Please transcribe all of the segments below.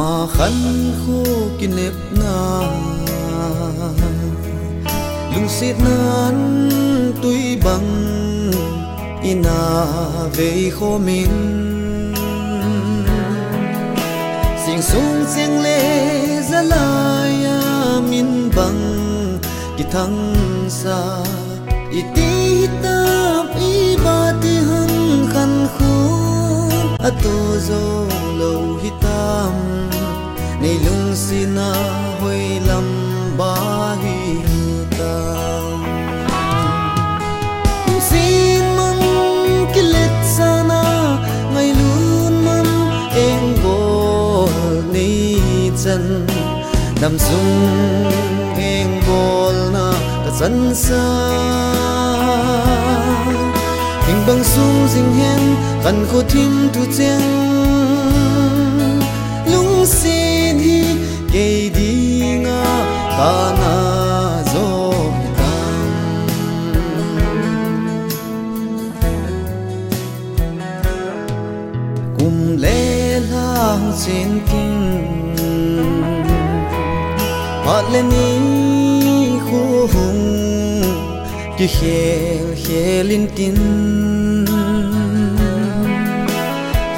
mà khăn khô kỷ nếp na lung xịt nan tuy bằng ina về khô mình sing sung sing lê ra lại à, min bằng ki thăng sa tí tap i a to zo lo hitam, nei lung sina hoi lam ba hi ta sin man kilit sana ngai lun man eng bol nei chan nam sung eng bol na ka san san bằng sung dinh hen gần khô thim tu chen lung xin hi kê đi nga ta na zo tang cùng lê lang xin kinh. Họ lên ni khu hùng ki khel khelin tin.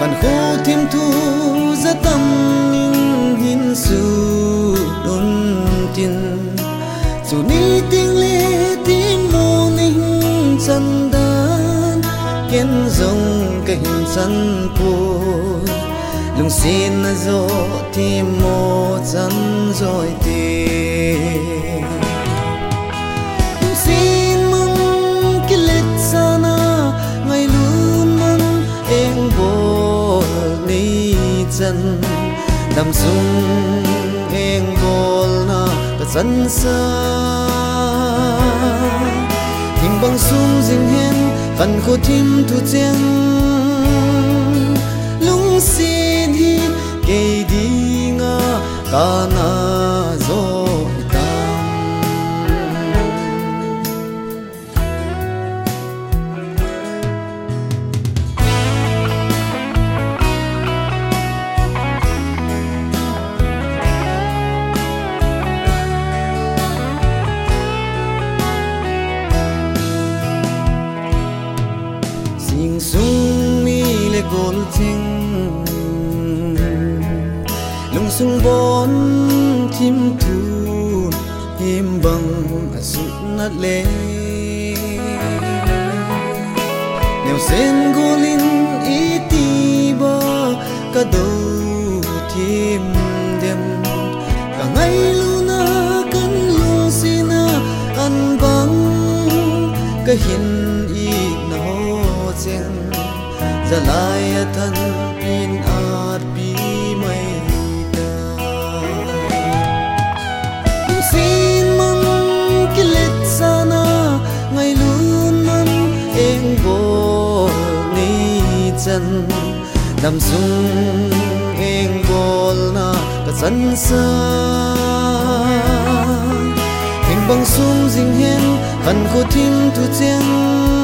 Kan khu thêm thu za tâm min hin su don tin. Su ni tiếng le tiếng mo ninh chân đan ken zong cảnh chân chan lung xin na thì ti chân rồi ti nam sung eng bol na ka san sa thing bang sung jing hen kan ko tim tu chen lung xin hi ke di nga kana zo dinh lung sung vốn chim thu im bằng sự nát lê. Nếu sen golin ý ti ba cả đầu chim đêm. Cả ngày luna cắn lung xin ăn bằng cả hiền za lai a à, than in at pi mai ta sin man kilet sana ngai lun man eng bo ni chan nam sung eng bol na ka san sa hình bang sung dinh hen khăn khô tim tu chen